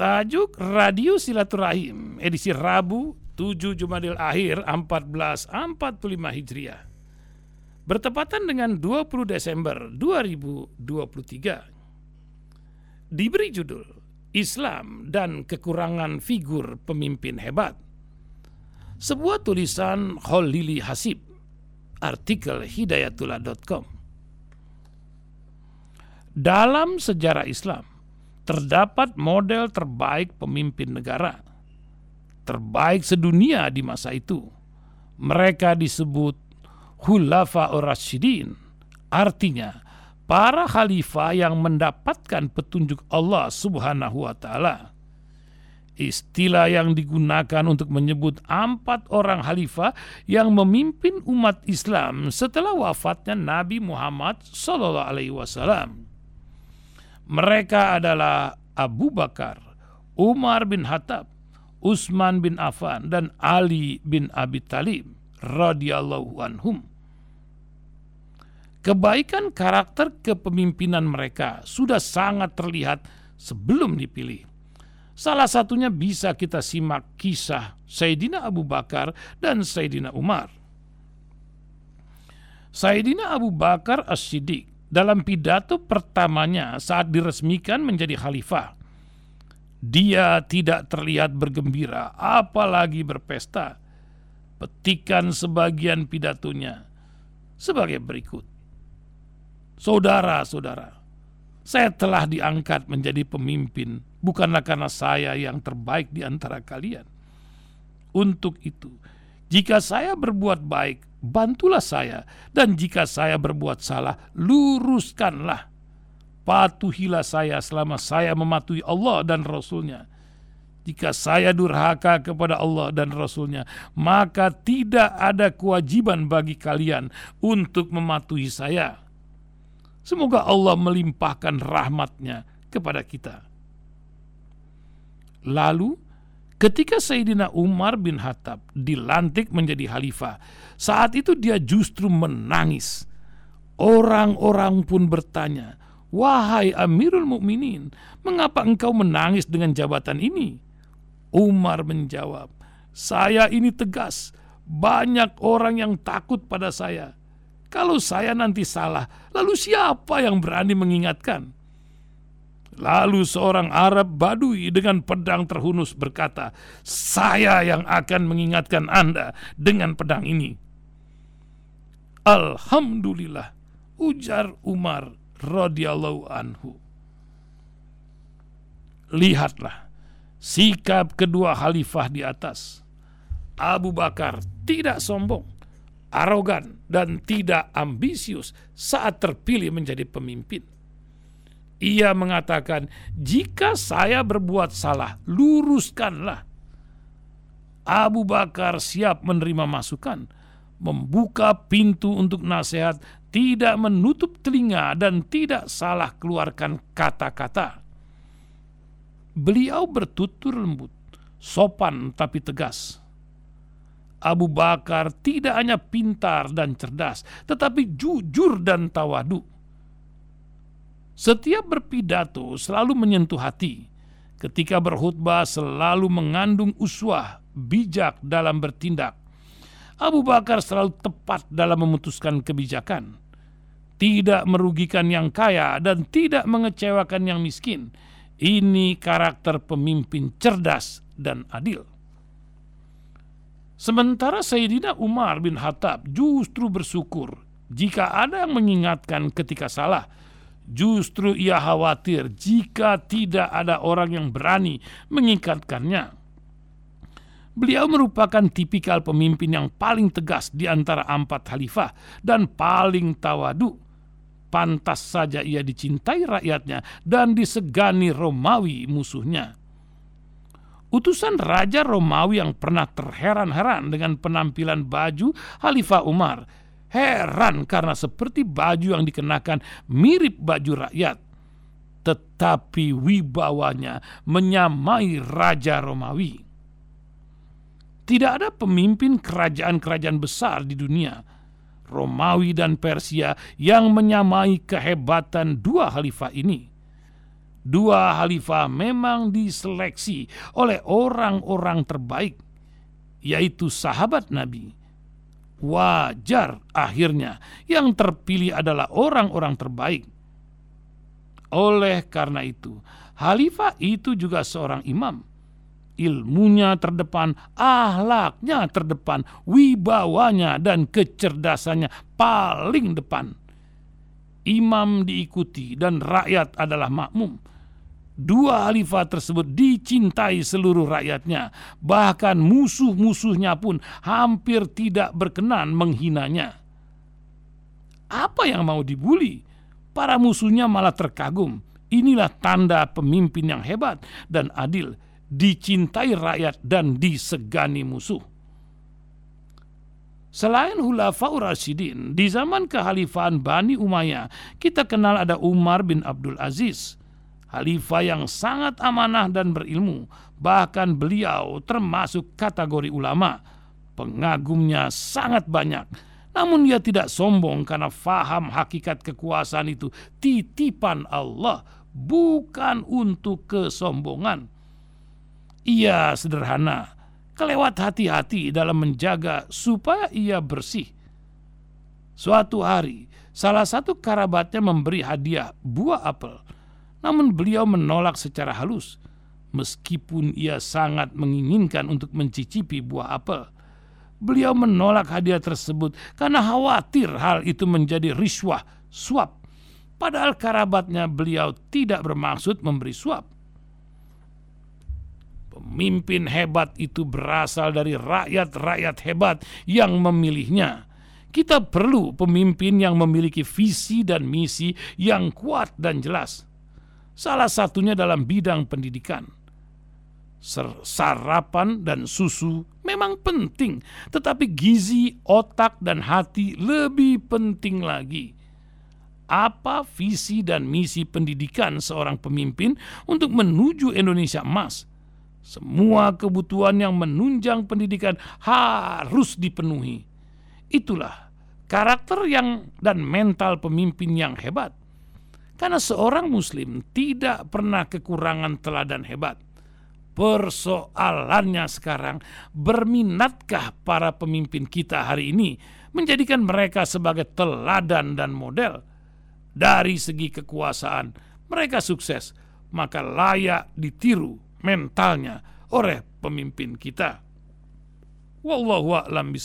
Tajuk Radio Silaturahim edisi Rabu 7 Jumadil Akhir 1445 Hijriah. Bertepatan dengan 20 Desember 2023. Diberi judul Islam dan Kekurangan Figur Pemimpin Hebat. Sebuah tulisan Khalili Hasib, artikel hidayatullah.com. Dalam sejarah Islam, terdapat model terbaik pemimpin negara, terbaik sedunia di masa itu. Mereka disebut Hulafa Rasyidin, artinya para khalifah yang mendapatkan petunjuk Allah Subhanahu wa taala. Istilah yang digunakan untuk menyebut empat orang khalifah yang memimpin umat Islam setelah wafatnya Nabi Muhammad Wasallam. Mereka adalah Abu Bakar, Umar bin Khattab, Utsman bin Affan dan Ali bin Abi Talib radhiyallahu anhum. Kebaikan karakter kepemimpinan mereka sudah sangat terlihat sebelum dipilih. Salah satunya bisa kita simak kisah Sayyidina Abu Bakar dan Sayyidina Umar. Sayyidina Abu Bakar As-Siddiq dalam pidato pertamanya saat diresmikan menjadi khalifah. Dia tidak terlihat bergembira, apalagi berpesta. Petikan sebagian pidatonya sebagai berikut. Saudara-saudara, saya telah diangkat menjadi pemimpin bukanlah karena saya yang terbaik di antara kalian. Untuk itu, jika saya berbuat baik, bantulah saya, dan jika saya berbuat salah, luruskanlah. Patuhilah saya selama saya mematuhi Allah dan Rasulnya. Jika saya durhaka kepada Allah dan Rasulnya, maka tidak ada kewajiban bagi kalian untuk mematuhi saya Semoga Allah melimpahkan rahmatnya kepada kita. Lalu ketika Sayyidina Umar bin Khattab dilantik menjadi khalifah, saat itu dia justru menangis. Orang-orang pun bertanya, "Wahai Amirul Mukminin, mengapa engkau menangis dengan jabatan ini?" Umar menjawab, "Saya ini tegas, banyak orang yang takut pada saya." Kalau saya nanti salah, lalu siapa yang berani mengingatkan? Lalu seorang Arab Badui dengan pedang terhunus berkata, "Saya yang akan mengingatkan Anda dengan pedang ini." Alhamdulillah, ujar Umar radhiyallahu anhu. Lihatlah sikap kedua khalifah di atas. Abu Bakar tidak sombong arogan, dan tidak ambisius saat terpilih menjadi pemimpin. Ia mengatakan, "Jika saya berbuat salah, luruskanlah." Abu Bakar siap menerima masukan, membuka pintu untuk nasihat, tidak menutup telinga, dan tidak salah keluarkan kata-kata. Beliau bertutur lembut, sopan tapi tegas Abu Bakar tidak hanya pintar dan cerdas, tetapi jujur dan tawadu. Setiap berpidato selalu menyentuh hati. Ketika berkhutbah selalu mengandung uswah, bijak dalam bertindak. Abu Bakar selalu tepat dalam memutuskan kebijakan. Tidak merugikan yang kaya dan tidak mengecewakan yang miskin. Ini karakter pemimpin cerdas dan adil. Sementara Sayyidina Umar bin Khattab justru bersyukur jika ada yang mengingatkan ketika salah. Justru ia khawatir jika tidak ada orang yang berani mengingatkannya. Beliau merupakan tipikal pemimpin yang paling tegas di antara empat khalifah dan paling tawadu. Pantas saja ia dicintai rakyatnya dan disegani Romawi musuhnya. Utusan Raja Romawi yang pernah terheran-heran dengan penampilan baju Khalifah Umar. Heran karena seperti baju yang dikenakan mirip baju rakyat. Tetapi wibawanya menyamai Raja Romawi. Tidak ada pemimpin kerajaan-kerajaan besar di dunia, Romawi dan Persia, yang menyamai kehebatan dua khalifah ini Dua khalifah memang diseleksi oleh orang-orang terbaik, yaitu sahabat Nabi. Wajar akhirnya yang terpilih adalah orang-orang terbaik. Oleh karena itu, khalifah itu juga seorang imam. Ilmunya terdepan, ahlaknya terdepan, wibawanya dan kecerdasannya paling depan. Imam diikuti dan rakyat adalah makmum Dua khalifah tersebut dicintai seluruh rakyatnya, bahkan musuh-musuhnya pun hampir tidak berkenan menghinanya. Apa yang mau dibuli? Para musuhnya malah terkagum. Inilah tanda pemimpin yang hebat dan adil, dicintai rakyat dan disegani musuh. Selain Hulafaur Rasyidin, di zaman kekhalifahan Bani Umayyah, kita kenal ada Umar bin Abdul Aziz, Khalifah yang sangat amanah dan berilmu, bahkan beliau termasuk kategori ulama. Pengagumnya sangat banyak, namun ia tidak sombong karena faham hakikat kekuasaan itu titipan Allah, bukan untuk kesombongan. Ia sederhana, kelewat hati-hati dalam menjaga supaya ia bersih. Suatu hari, salah satu kerabatnya memberi hadiah buah apel namun beliau menolak secara halus, meskipun ia sangat menginginkan untuk mencicipi buah apel. Beliau menolak hadiah tersebut karena khawatir hal itu menjadi riswah, suap. Padahal kerabatnya beliau tidak bermaksud memberi suap. Pemimpin hebat itu berasal dari rakyat-rakyat hebat yang memilihnya. Kita perlu pemimpin yang memiliki visi dan misi yang kuat dan jelas Salah satunya dalam bidang pendidikan. Sarapan dan susu memang penting, tetapi gizi, otak, dan hati lebih penting lagi. Apa visi dan misi pendidikan seorang pemimpin untuk menuju Indonesia emas? Semua kebutuhan yang menunjang pendidikan harus dipenuhi. Itulah karakter yang dan mental pemimpin yang hebat. Karena seorang muslim tidak pernah kekurangan teladan hebat. Persoalannya sekarang, berminatkah para pemimpin kita hari ini menjadikan mereka sebagai teladan dan model? Dari segi kekuasaan, mereka sukses, maka layak ditiru mentalnya oleh pemimpin kita. Wallahu a'lam.